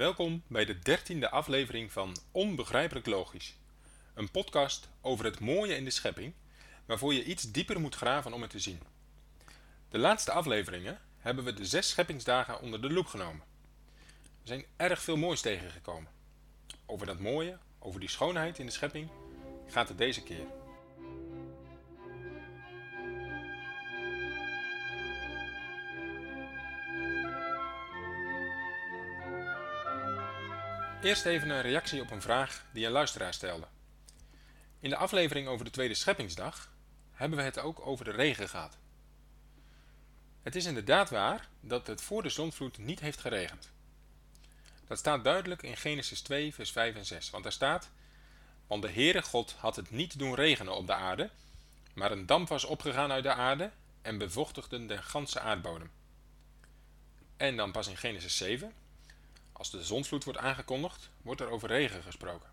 Welkom bij de dertiende aflevering van Onbegrijpelijk Logisch. Een podcast over het mooie in de schepping, waarvoor je iets dieper moet graven om het te zien. De laatste afleveringen hebben we de zes scheppingsdagen onder de loep genomen. Er zijn erg veel moois tegengekomen. Over dat mooie, over die schoonheid in de schepping, gaat het deze keer. Eerst even een reactie op een vraag die een luisteraar stelde. In de aflevering over de tweede scheppingsdag hebben we het ook over de regen gehad. Het is inderdaad waar dat het voor de zonvloed niet heeft geregend. Dat staat duidelijk in Genesis 2, vers 5 en 6, want daar staat: Want de Heere God had het niet doen regenen op de aarde, maar een damp was opgegaan uit de aarde en bevochtigde de ganse aardbodem. En dan pas in Genesis 7, als de zonsvloed wordt aangekondigd, wordt er over regen gesproken.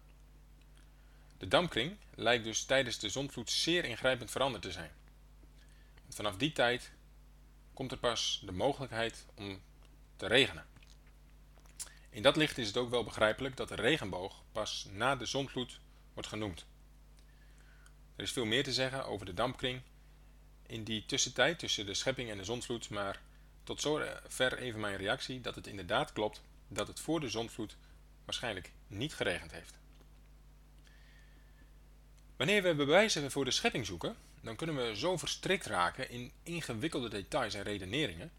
De dampkring lijkt dus tijdens de zonsvloed zeer ingrijpend veranderd te zijn. Vanaf die tijd komt er pas de mogelijkheid om te regenen. In dat licht is het ook wel begrijpelijk dat de regenboog pas na de zonsvloed wordt genoemd. Er is veel meer te zeggen over de dampkring in die tussentijd tussen de schepping en de zonsvloed, maar tot zover even mijn reactie dat het inderdaad klopt dat het voor de zondvloed waarschijnlijk niet geregend heeft. Wanneer we bewijzen voor de schepping zoeken, dan kunnen we zo verstrikt raken in ingewikkelde details en redeneringen,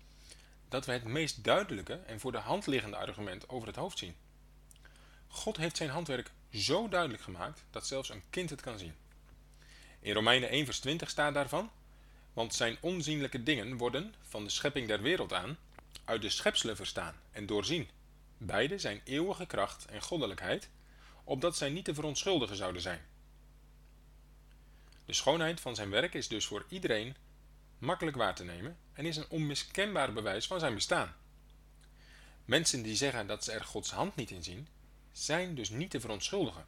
dat we het meest duidelijke en voor de hand liggende argument over het hoofd zien. God heeft zijn handwerk zo duidelijk gemaakt dat zelfs een kind het kan zien. In Romeinen 1 vers 20 staat daarvan, want zijn onzienlijke dingen worden, van de schepping der wereld aan, uit de schepselen verstaan en doorzien, Beide zijn eeuwige kracht en goddelijkheid, opdat zij niet te verontschuldigen zouden zijn. De schoonheid van zijn werk is dus voor iedereen makkelijk waar te nemen en is een onmiskenbaar bewijs van zijn bestaan. Mensen die zeggen dat ze er Gods hand niet in zien, zijn dus niet te verontschuldigen.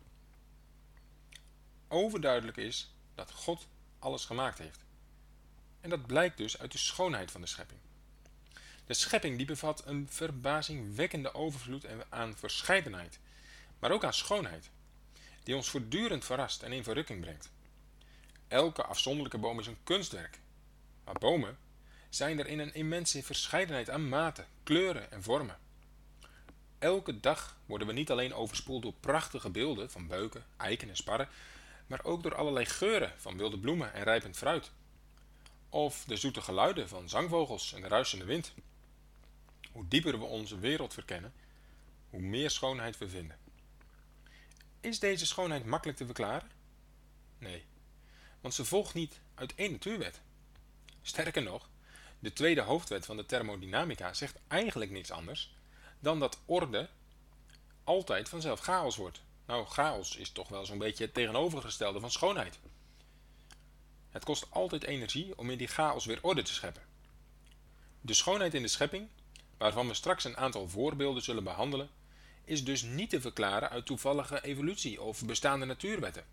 Overduidelijk is dat God alles gemaakt heeft. En dat blijkt dus uit de schoonheid van de schepping. De schepping die bevat een verbazingwekkende overvloed aan verscheidenheid, maar ook aan schoonheid, die ons voortdurend verrast en in verrukking brengt. Elke afzonderlijke boom is een kunstwerk, maar bomen zijn er in een immense verscheidenheid aan maten, kleuren en vormen. Elke dag worden we niet alleen overspoeld door prachtige beelden van beuken, eiken en sparren, maar ook door allerlei geuren van wilde bloemen en rijpend fruit. Of de zoete geluiden van zangvogels en de ruisende wind. Hoe dieper we onze wereld verkennen, hoe meer schoonheid we vinden. Is deze schoonheid makkelijk te verklaren? Nee, want ze volgt niet uit één natuurwet. Sterker nog, de tweede hoofdwet van de thermodynamica zegt eigenlijk niets anders dan dat orde altijd vanzelf chaos wordt. Nou, chaos is toch wel zo'n beetje het tegenovergestelde van schoonheid. Het kost altijd energie om in die chaos weer orde te scheppen. De schoonheid in de schepping waarvan we straks een aantal voorbeelden zullen behandelen, is dus niet te verklaren uit toevallige evolutie of bestaande natuurwetten.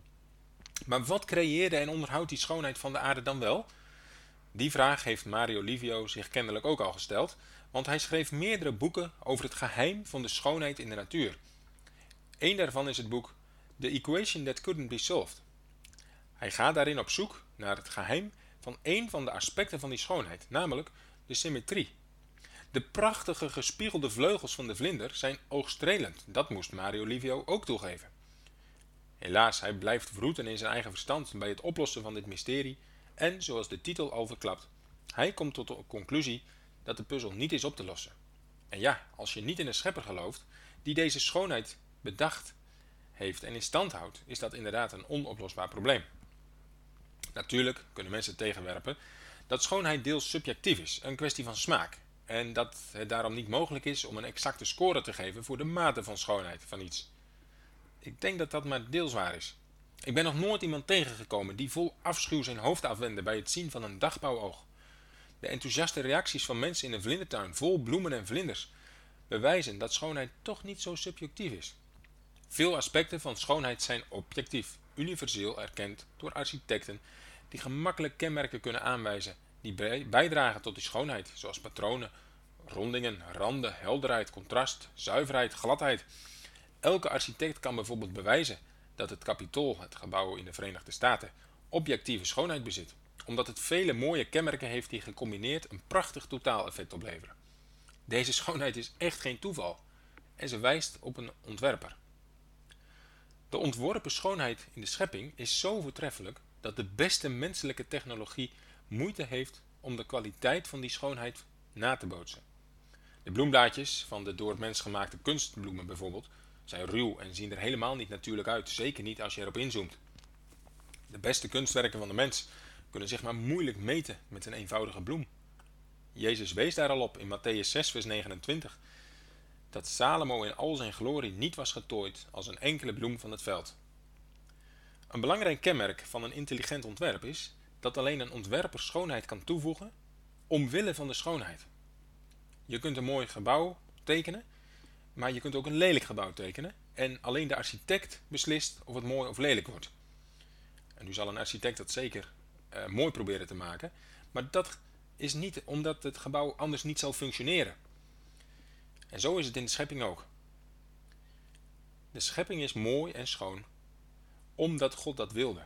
Maar wat creëerde en onderhoudt die schoonheid van de aarde dan wel? Die vraag heeft Mario Livio zich kennelijk ook al gesteld, want hij schreef meerdere boeken over het geheim van de schoonheid in de natuur. Eén daarvan is het boek The Equation That Couldn't Be Solved. Hij gaat daarin op zoek naar het geheim van één van de aspecten van die schoonheid, namelijk de symmetrie. De prachtige gespiegelde vleugels van de vlinder zijn oogstrelend, dat moest Mario Livio ook toegeven. Helaas, hij blijft vroeten in zijn eigen verstand bij het oplossen van dit mysterie en, zoals de titel al verklapt, hij komt tot de conclusie dat de puzzel niet is op te lossen. En ja, als je niet in een schepper gelooft die deze schoonheid bedacht heeft en in stand houdt, is dat inderdaad een onoplosbaar probleem. Natuurlijk kunnen mensen tegenwerpen dat schoonheid deels subjectief is, een kwestie van smaak, en dat het daarom niet mogelijk is om een exacte score te geven voor de mate van schoonheid van iets. Ik denk dat dat maar deels waar is. Ik ben nog nooit iemand tegengekomen die vol afschuw zijn hoofd afwendde bij het zien van een dagbouwoog. De enthousiaste reacties van mensen in een vlindertuin vol bloemen en vlinders bewijzen dat schoonheid toch niet zo subjectief is. Veel aspecten van schoonheid zijn objectief, universeel erkend door architecten die gemakkelijk kenmerken kunnen aanwijzen die bijdragen tot die schoonheid, zoals patronen Rondingen, randen, helderheid, contrast, zuiverheid, gladheid. Elke architect kan bijvoorbeeld bewijzen dat het Capitool, het gebouw in de Verenigde Staten, objectieve schoonheid bezit, omdat het vele mooie kenmerken heeft die gecombineerd een prachtig totaaleffect opleveren. Deze schoonheid is echt geen toeval en ze wijst op een ontwerper. De ontworpen schoonheid in de schepping is zo voortreffelijk dat de beste menselijke technologie moeite heeft om de kwaliteit van die schoonheid na te bootsen. De bloemblaadjes van de door het mens gemaakte kunstbloemen bijvoorbeeld zijn ruw en zien er helemaal niet natuurlijk uit, zeker niet als je erop inzoomt. De beste kunstwerken van de mens kunnen zich maar moeilijk meten met een eenvoudige bloem. Jezus wees daar al op in Matthäus 6, vers 29, dat Salomo in al zijn glorie niet was getooid als een enkele bloem van het veld. Een belangrijk kenmerk van een intelligent ontwerp is dat alleen een ontwerper schoonheid kan toevoegen omwille van de schoonheid. Je kunt een mooi gebouw tekenen, maar je kunt ook een lelijk gebouw tekenen en alleen de architect beslist of het mooi of lelijk wordt. En nu zal een architect dat zeker uh, mooi proberen te maken, maar dat is niet omdat het gebouw anders niet zal functioneren. En zo is het in de schepping ook. De schepping is mooi en schoon omdat God dat wilde.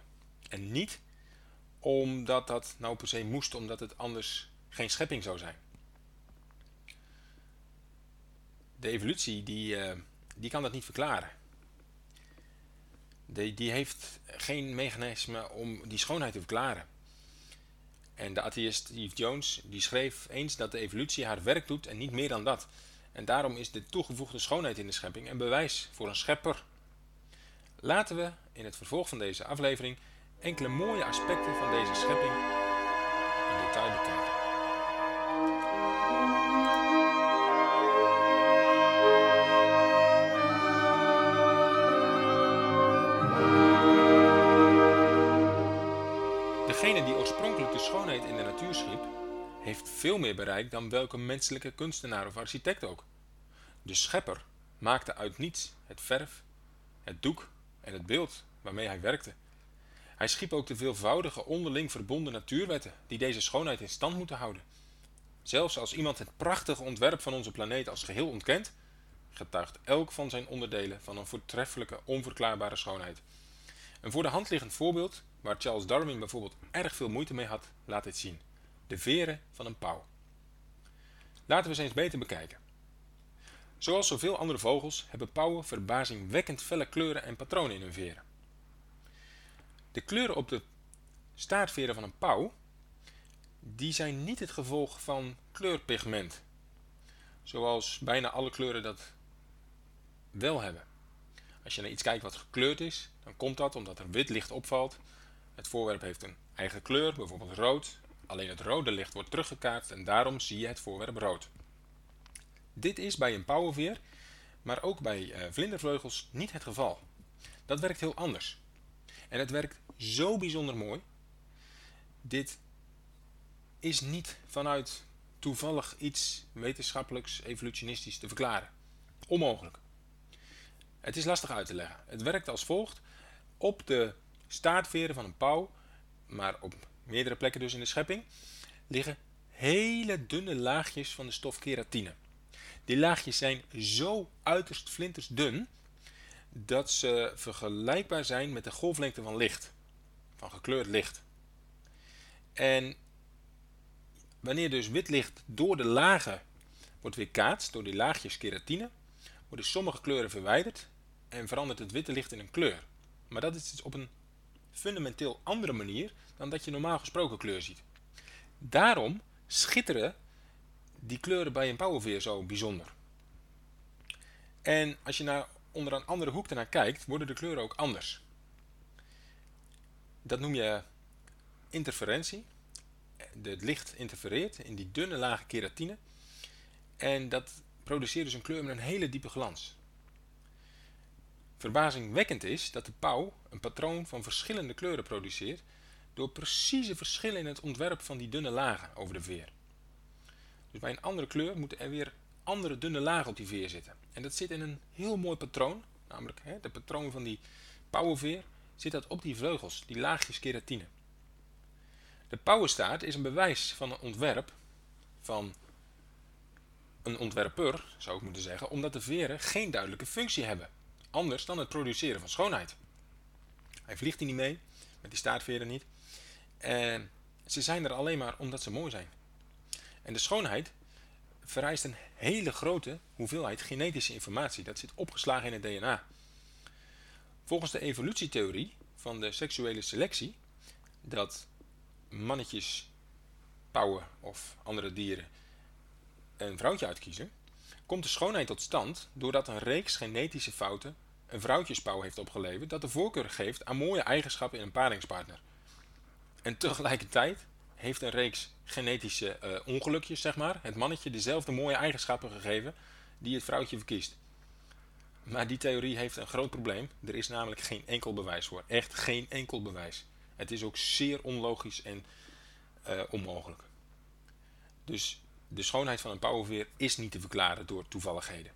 En niet omdat dat nou per se moest, omdat het anders geen schepping zou zijn. De evolutie die, uh, die kan dat niet verklaren. Die, die heeft geen mechanisme om die schoonheid te verklaren. En de atheïst Steve Jones die schreef eens dat de evolutie haar werk doet en niet meer dan dat. En daarom is de toegevoegde schoonheid in de schepping een bewijs voor een schepper. Laten we in het vervolg van deze aflevering enkele mooie aspecten van deze schepping in detail bekijken. Degene die oorspronkelijk de schoonheid in de natuur schiep, heeft veel meer bereikt dan welke menselijke kunstenaar of architect ook. De schepper maakte uit niets het verf, het doek en het beeld waarmee hij werkte. Hij schiep ook de veelvoudige onderling verbonden natuurwetten die deze schoonheid in stand moeten houden. Zelfs als iemand het prachtige ontwerp van onze planeet als geheel ontkent, getuigt elk van zijn onderdelen van een voortreffelijke, onverklaarbare schoonheid. Een voor de hand liggend voorbeeld, waar Charles Darwin bijvoorbeeld erg veel moeite mee had, laat dit zien. De veren van een pauw. Laten we ze eens beter bekijken. Zoals zoveel andere vogels hebben pauwen verbazingwekkend felle kleuren en patronen in hun veren. De kleuren op de staartveren van een pauw die zijn niet het gevolg van kleurpigment, zoals bijna alle kleuren dat wel hebben. Als je naar iets kijkt wat gekleurd is, dan komt dat omdat er wit licht opvalt. Het voorwerp heeft een eigen kleur, bijvoorbeeld rood. Alleen het rode licht wordt teruggekaatst en daarom zie je het voorwerp rood. Dit is bij een pauwenveer, maar ook bij uh, vlindervleugels niet het geval. Dat werkt heel anders. En het werkt zo bijzonder mooi. Dit is niet vanuit toevallig iets wetenschappelijks, evolutionistisch te verklaren. Onmogelijk. Het is lastig uit te leggen. Het werkt als volgt. Op de staartveren van een pauw, maar op meerdere plekken dus in de schepping, liggen hele dunne laagjes van de stof keratine. Die laagjes zijn zo uiterst flintersdun dat ze vergelijkbaar zijn met de golflengte van licht, van gekleurd licht. En wanneer dus wit licht door de lagen wordt weerkaatst, door die laagjes keratine, worden sommige kleuren verwijderd en verandert het witte licht in een kleur. Maar dat is dus op een fundamenteel andere manier dan dat je normaal gesproken kleur ziet. Daarom schitteren die kleuren bij een pauwenveer zo bijzonder. En als je naar, onder een andere hoek ernaar kijkt, worden de kleuren ook anders. Dat noem je interferentie. Het licht interfereert in die dunne lage keratine. En dat produceert dus een kleur met een hele diepe glans. Verbazingwekkend is dat de pauw een patroon van verschillende kleuren produceert door precieze verschillen in het ontwerp van die dunne lagen over de veer. Dus bij een andere kleur moeten er weer andere dunne lagen op die veer zitten. En dat zit in een heel mooi patroon, namelijk hè, patroon van die pauwenveer, zit dat op die vleugels, die laagjes keratine. De pauwenstaart is een bewijs van een ontwerp van een ontwerper, zou ik moeten zeggen, omdat de veren geen duidelijke functie hebben. Anders dan het produceren van schoonheid. Hij vliegt hier niet mee, met die staartveren niet. En ze zijn er alleen maar omdat ze mooi zijn. En de schoonheid vereist een hele grote hoeveelheid genetische informatie. Dat zit opgeslagen in het DNA. Volgens de evolutietheorie van de seksuele selectie, dat mannetjes, pauwen of andere dieren een vrouwtje uitkiezen, komt de schoonheid tot stand doordat een reeks genetische fouten een vrouwtjespauw heeft opgeleverd dat de voorkeur geeft aan mooie eigenschappen in een paringspartner. En tegelijkertijd heeft een reeks genetische uh, ongelukjes, zeg maar, het mannetje dezelfde mooie eigenschappen gegeven die het vrouwtje verkiest. Maar die theorie heeft een groot probleem. Er is namelijk geen enkel bewijs voor. Echt geen enkel bewijs. Het is ook zeer onlogisch en uh, onmogelijk. Dus de schoonheid van een pauwenveer is niet te verklaren door toevalligheden.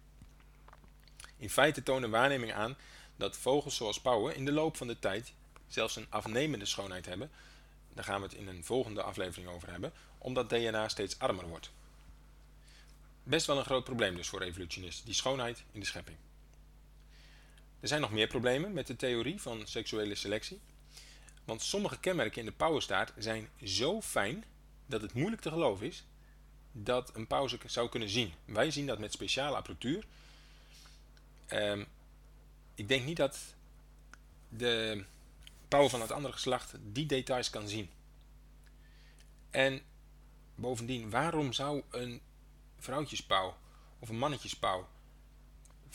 In feite tonen waarnemingen aan dat vogels zoals pauwen in de loop van de tijd zelfs een afnemende schoonheid hebben. Daar gaan we het in een volgende aflevering over hebben, omdat DNA steeds armer wordt. Best wel een groot probleem dus voor evolutionisten, die schoonheid in de schepping. Er zijn nog meer problemen met de theorie van seksuele selectie. Want sommige kenmerken in de pauwenstaart zijn zo fijn dat het moeilijk te geloven is dat een pauw zou kunnen zien. Wij zien dat met speciale apparatuur. Um, ik denk niet dat de pauw van het andere geslacht die details kan zien. En bovendien, waarom zou een vrouwtjespauw of een mannetjespauw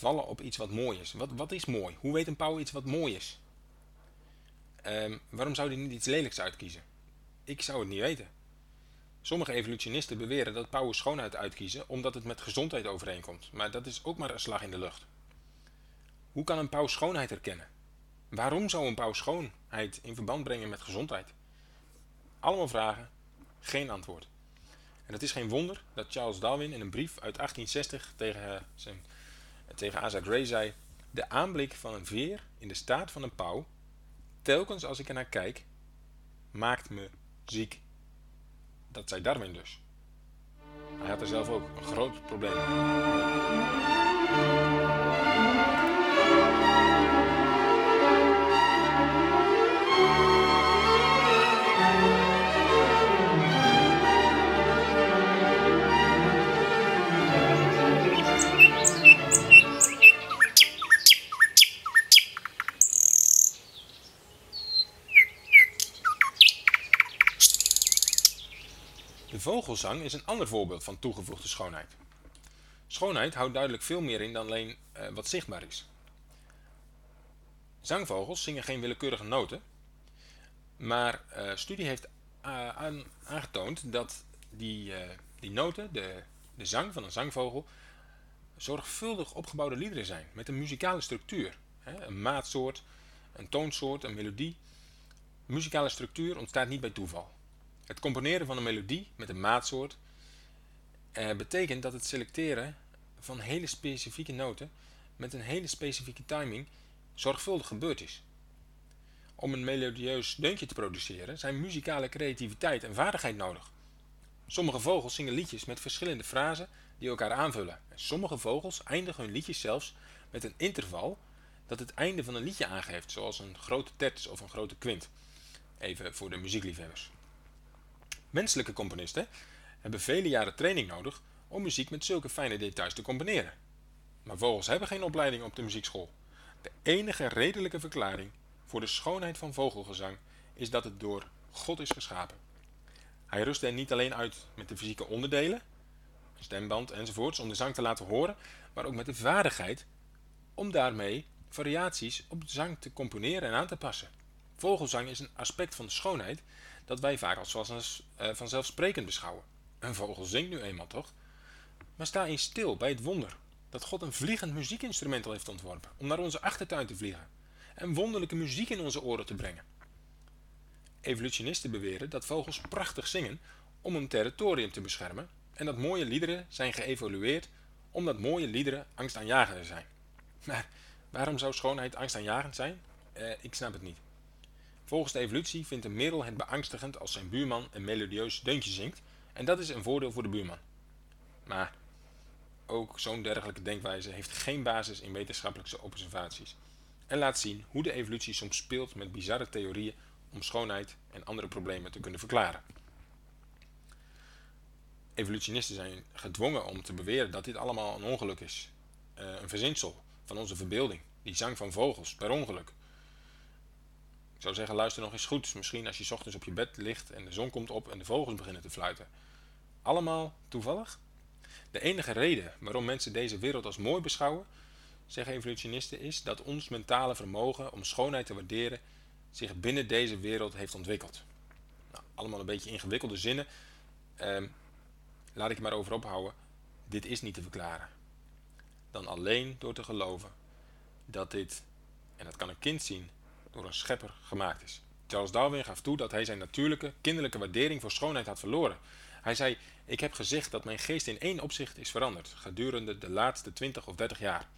vallen op iets wat mooi is? Wat, wat is mooi? Hoe weet een pauw iets wat mooi is? Um, waarom zou hij niet iets lelijks uitkiezen? Ik zou het niet weten. Sommige evolutionisten beweren dat pauwen schoonheid uitkiezen omdat het met gezondheid overeenkomt, maar dat is ook maar een slag in de lucht. Hoe kan een pauw schoonheid herkennen? Waarom zou een pauw schoonheid in verband brengen met gezondheid? Allemaal vragen, geen antwoord. En het is geen wonder dat Charles Darwin in een brief uit 1860 tegen, zijn, tegen Asa Gray zei: De aanblik van een veer in de staart van een pauw, telkens als ik er naar kijk, maakt me ziek. Dat zei Darwin dus. Hij had er zelf ook een groot probleem mee. Vogelzang is een ander voorbeeld van toegevoegde schoonheid. Schoonheid houdt duidelijk veel meer in dan alleen uh, wat zichtbaar is. Zangvogels zingen geen willekeurige noten, maar uh, studie heeft aan, aangetoond dat die, die noten, de, de zang van een zangvogel, zorgvuldig opgebouwde liederen zijn met een muzikale structuur. Hè, een maatsoort, een toonsoort, een melodie. Muzikale structuur ontstaat niet bij toeval. Het componeren van een melodie met een maatsoort eh, betekent dat het selecteren van hele specifieke noten met een hele specifieke timing zorgvuldig gebeurd is. Om een melodieus deuntje te produceren zijn muzikale creativiteit en vaardigheid nodig. Sommige vogels zingen liedjes met verschillende frasen die elkaar aanvullen. sommige vogels eindigen hun liedjes zelfs met een interval dat het einde van een liedje aangeeft, zoals een grote terts of een grote kwint. Even voor de muziekliefhebbers. Menselijke componisten hebben vele jaren training nodig om muziek met zulke fijne details te combineren. Maar vogels hebben geen opleiding op de muziekschool. De enige redelijke verklaring voor de schoonheid van vogelgezang is dat het door God is geschapen. Hij rust er niet alleen uit met de fysieke onderdelen, stemband enzovoorts, om de zang te laten horen, maar ook met de vaardigheid om daarmee variaties op de zang te componeren en aan te passen. Vogelzang is een aspect van de schoonheid dat wij vaak als uh, vanzelfsprekend beschouwen. Een vogel zingt nu eenmaal toch? Maar sta eens stil bij het wonder dat God een vliegend muziekinstrument al heeft ontworpen om naar onze achtertuin te vliegen en wonderlijke muziek in onze oren te brengen. Evolutionisten beweren dat vogels prachtig zingen om een territorium te beschermen en dat mooie liederen zijn geëvolueerd omdat mooie liederen angstaanjagender zijn. Maar waarom zou schoonheid angstaanjagend zijn? Eh, ik snap het niet. Volgens de evolutie vindt een merel het beangstigend als zijn buurman een melodieus deuntje zingt en dat is een voordeel voor de buurman. Maar ook zo'n dergelijke denkwijze heeft geen basis in wetenschappelijke observaties en laat zien hoe de evolutie soms speelt met bizarre theorieën om schoonheid en andere problemen te kunnen verklaren. Evolutionisten zijn gedwongen om te beweren dat dit allemaal een ongeluk is, eh, een verzinsel van onze verbeelding, die zang van vogels per ongeluk. Ik zou zeggen, luister nog eens goed. Misschien als je ochtends op je bed ligt en de zon komt op en de vogels beginnen te fluiten. Allemaal toevallig? De enige reden waarom mensen deze wereld als mooi beschouwen, zeggen evolutionisten, is dat ons mentale vermogen om schoonheid te waarderen zich binnen deze wereld heeft ontwikkeld. Nou, allemaal een beetje ingewikkelde zinnen. Ehm, laat ik je maar over ophouden. Dit is niet te verklaren. Dan alleen door te geloven dat dit, en dat kan een kind zien, door een schepper gemaakt is. Charles Darwin gaf toe dat hij zijn natuurlijke, kinderlijke waardering voor schoonheid had verloren. Hij zei, ik heb gezegd dat mijn geest in één opzicht is veranderd, gedurende de laatste 20 of 30 jaar.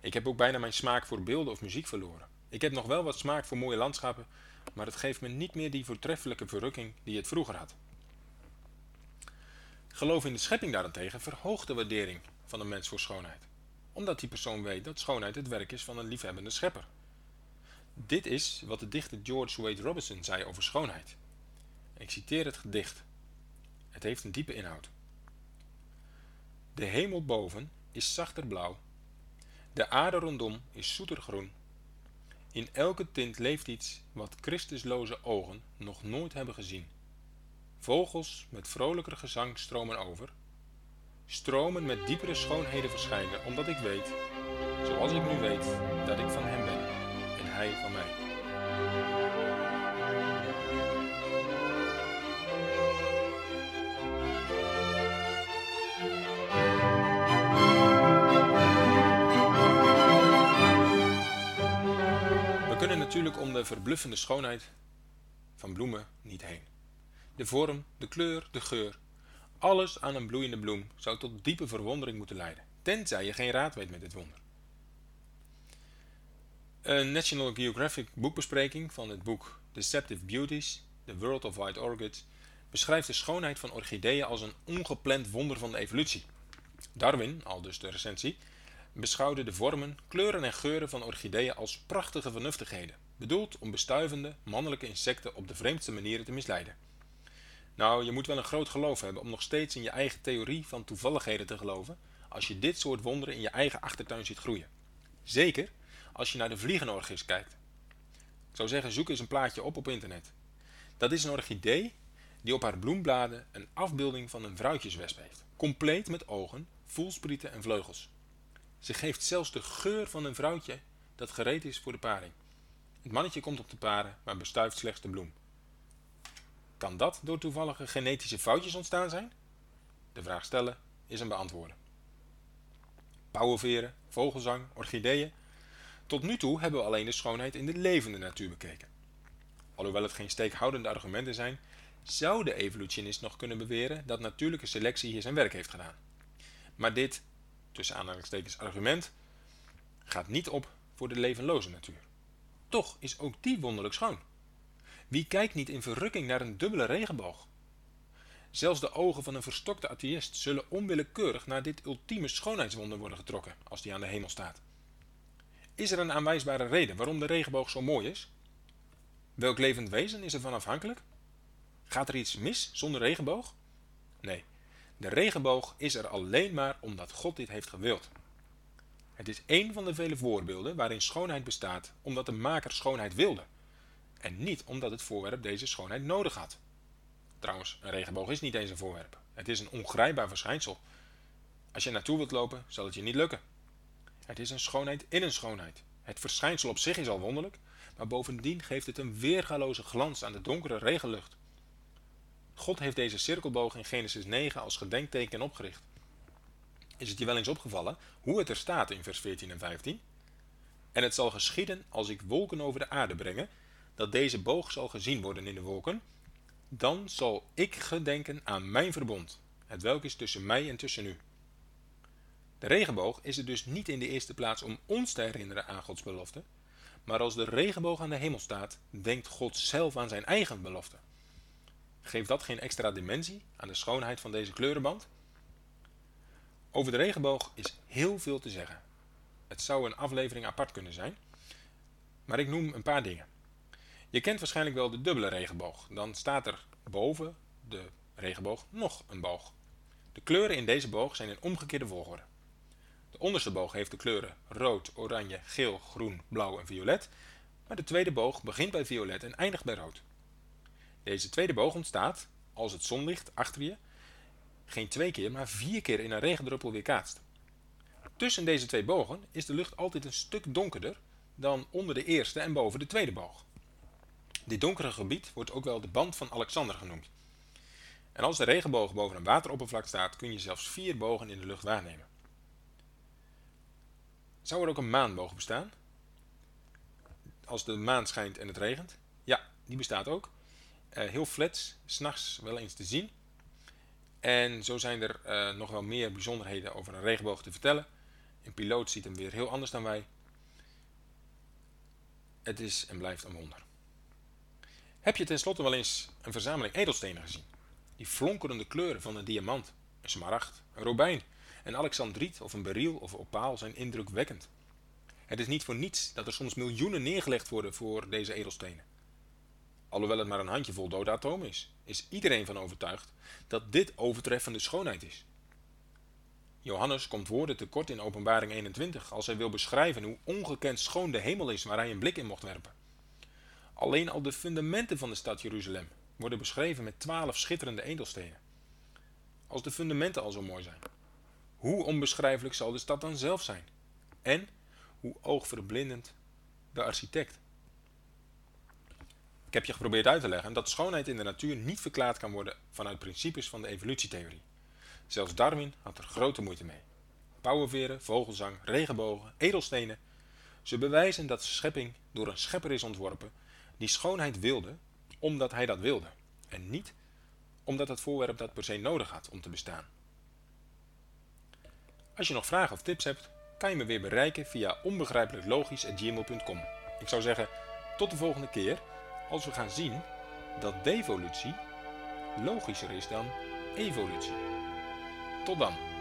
Ik heb ook bijna mijn smaak voor beelden of muziek verloren. Ik heb nog wel wat smaak voor mooie landschappen, maar het geeft me niet meer die voortreffelijke verrukking die het vroeger had. Geloof in de schepping daarentegen verhoogt de waardering van een mens voor schoonheid, omdat die persoon weet dat schoonheid het werk is van een liefhebbende schepper. Dit is wat de dichter George Wade Robinson zei over schoonheid. Ik citeer het gedicht. Het heeft een diepe inhoud. De hemel boven is zachter blauw. De aarde rondom is zoeter groen. In elke tint leeft iets wat Christusloze ogen nog nooit hebben gezien. Vogels met vrolijker gezang stromen over. Stromen met diepere schoonheden verschijnen, omdat ik weet, zoals ik nu weet, dat ik van hem ben en van mij. natuurlijk om de verbluffende schoonheid van bloemen niet heen. De vorm, de kleur, de geur. Alles aan een bloeiende bloem zou tot diepe verwondering moeten leiden, tenzij je geen raad weet met dit wonder. Een National Geographic boekbespreking van het boek Deceptive Beauties, The World of White Orchids, beschrijft de schoonheid van orchideeën als een ongepland wonder van de evolutie. Darwin, al dus de recensie, beschouwde de vormen, kleuren en geuren van orchideeën als prachtige vernuftigheden, bedoeld om bestuivende, mannelijke insecten op de vreemdste manieren te misleiden. Nou, je moet wel een groot geloof hebben om nog steeds in je eigen theorie van toevalligheden te geloven, als je dit soort wonderen in je eigen achtertuin ziet groeien. Zeker als je naar de vliegenorgis kijkt. Ik zou zeggen, zoek eens een plaatje op op internet. Dat is een orchidee die op haar bloembladen een afbeelding van een vrouwtjeswesp heeft, compleet met ogen, voelsprieten en vleugels. Ze geeft zelfs de geur van een vrouwtje dat gereed is voor de paring. Het mannetje komt op de paren, maar bestuift slechts de bloem. Kan dat door toevallige genetische foutjes ontstaan zijn? De vraag stellen is een beantwoorden. Pauwenveren, vogelzang, orchideeën. Tot nu toe hebben we alleen de schoonheid in de levende natuur bekeken. Alhoewel het geen steekhoudende argumenten zijn, zou de evolutionist nog kunnen beweren dat natuurlijke selectie hier zijn werk heeft gedaan. Maar dit tussen aanhalingstekens argument, gaat niet op voor de levenloze natuur. Toch is ook die wonderlijk schoon. Wie kijkt niet in verrukking naar een dubbele regenboog? Zelfs de ogen van een verstokte atheïst zullen onwillekeurig naar dit ultieme schoonheidswonder worden getrokken als die aan de hemel staat. Is er een aanwijsbare reden waarom de regenboog zo mooi is? Welk levend wezen is ervan afhankelijk? Gaat er iets mis zonder regenboog? Nee, de regenboog is er alleen maar omdat God dit heeft gewild. Het is één van de vele voorbeelden waarin schoonheid bestaat omdat de maker schoonheid wilde. En niet omdat het voorwerp deze schoonheid nodig had. Trouwens, een regenboog is niet eens een voorwerp. Het is een ongrijpbaar verschijnsel. Als je naartoe wilt lopen, zal het je niet lukken. Het is een schoonheid in een schoonheid. Het verschijnsel op zich is al wonderlijk, maar bovendien geeft het een weergaloze glans aan de donkere regenlucht. God heeft deze cirkelboog in Genesis 9 als gedenkteken opgericht. Is het je wel eens opgevallen hoe het er staat in vers 14 en 15? En het zal geschieden als ik wolken over de aarde brengen, dat deze boog zal gezien worden in de wolken, dan zal ik gedenken aan mijn verbond, het welk is tussen mij en tussen u. De regenboog is er dus niet in de eerste plaats om ons te herinneren aan Gods belofte, maar als de regenboog aan de hemel staat, denkt God zelf aan zijn eigen belofte. Geeft dat geen extra dimensie aan de schoonheid van deze kleurenband? Over de regenboog is heel veel te zeggen. Het zou een aflevering apart kunnen zijn, maar ik noem een paar dingen. Je kent waarschijnlijk wel de dubbele regenboog. Dan staat er boven de regenboog nog een boog. De kleuren in deze boog zijn in omgekeerde volgorde. De onderste boog heeft de kleuren rood, oranje, geel, groen, blauw en violet, maar de tweede boog begint bij violet en eindigt bij rood. Deze tweede boog ontstaat, als het zonlicht achter je geen twee keer, maar vier keer in een regendruppel weerkaatst. Tussen deze twee bogen is de lucht altijd een stuk donkerder dan onder de eerste en boven de tweede boog. Dit donkere gebied wordt ook wel de band van Alexander genoemd. En als de regenboog boven een wateroppervlak staat, kun je zelfs vier bogen in de lucht waarnemen. Zou er ook een maanboog bestaan? Als de maan schijnt en het regent? Ja, die bestaat ook. Uh, heel flats, s'nachts wel eens te zien. En zo zijn er uh, nog wel meer bijzonderheden over een regenboog te vertellen. Een piloot ziet hem weer heel anders dan wij. Het is en blijft een wonder. Heb je tenslotte wel eens een verzameling edelstenen gezien? Die flonkerende kleuren van een diamant, een smaragd, een robijn, een alexandriet of een beryl of opaal zijn indrukwekkend. Het is niet voor niets dat er soms miljoenen neergelegd worden voor deze edelstenen. Alhoewel het maar een handjevol dode atomen is, is iedereen van overtuigd dat dit overtreffende schoonheid is. Johannes komt woorden tekort in Openbaring 21 als hij wil beschrijven hoe ongekend schoon de hemel is waar hij een blik in mocht werpen. Alleen al de fundamenten van de stad Jeruzalem worden beschreven met twaalf schitterende edelstenen. Als de fundamenten al zo mooi zijn, hoe onbeschrijfelijk zal de stad dan zelf zijn? En hoe oogverblindend de architect. Ik heb je geprobeerd uit te leggen dat schoonheid in de natuur niet verklaard kan worden vanuit principes van de evolutietheorie. Zelfs Darwin had er grote moeite mee. Pauwenveren, vogelzang, regenbogen, edelstenen. Ze bewijzen dat schepping door een schepper is ontworpen die schoonheid wilde omdat hij dat wilde. En niet omdat het voorwerp dat per se nodig had om te bestaan. Als je nog vragen of tips hebt, kan je me weer bereiken via onbegrijpelijklogisch.gmail.com. Ik zou zeggen, tot de volgende keer als we gaan zien dat devolutie logischer is dan evolutie. Tot dan!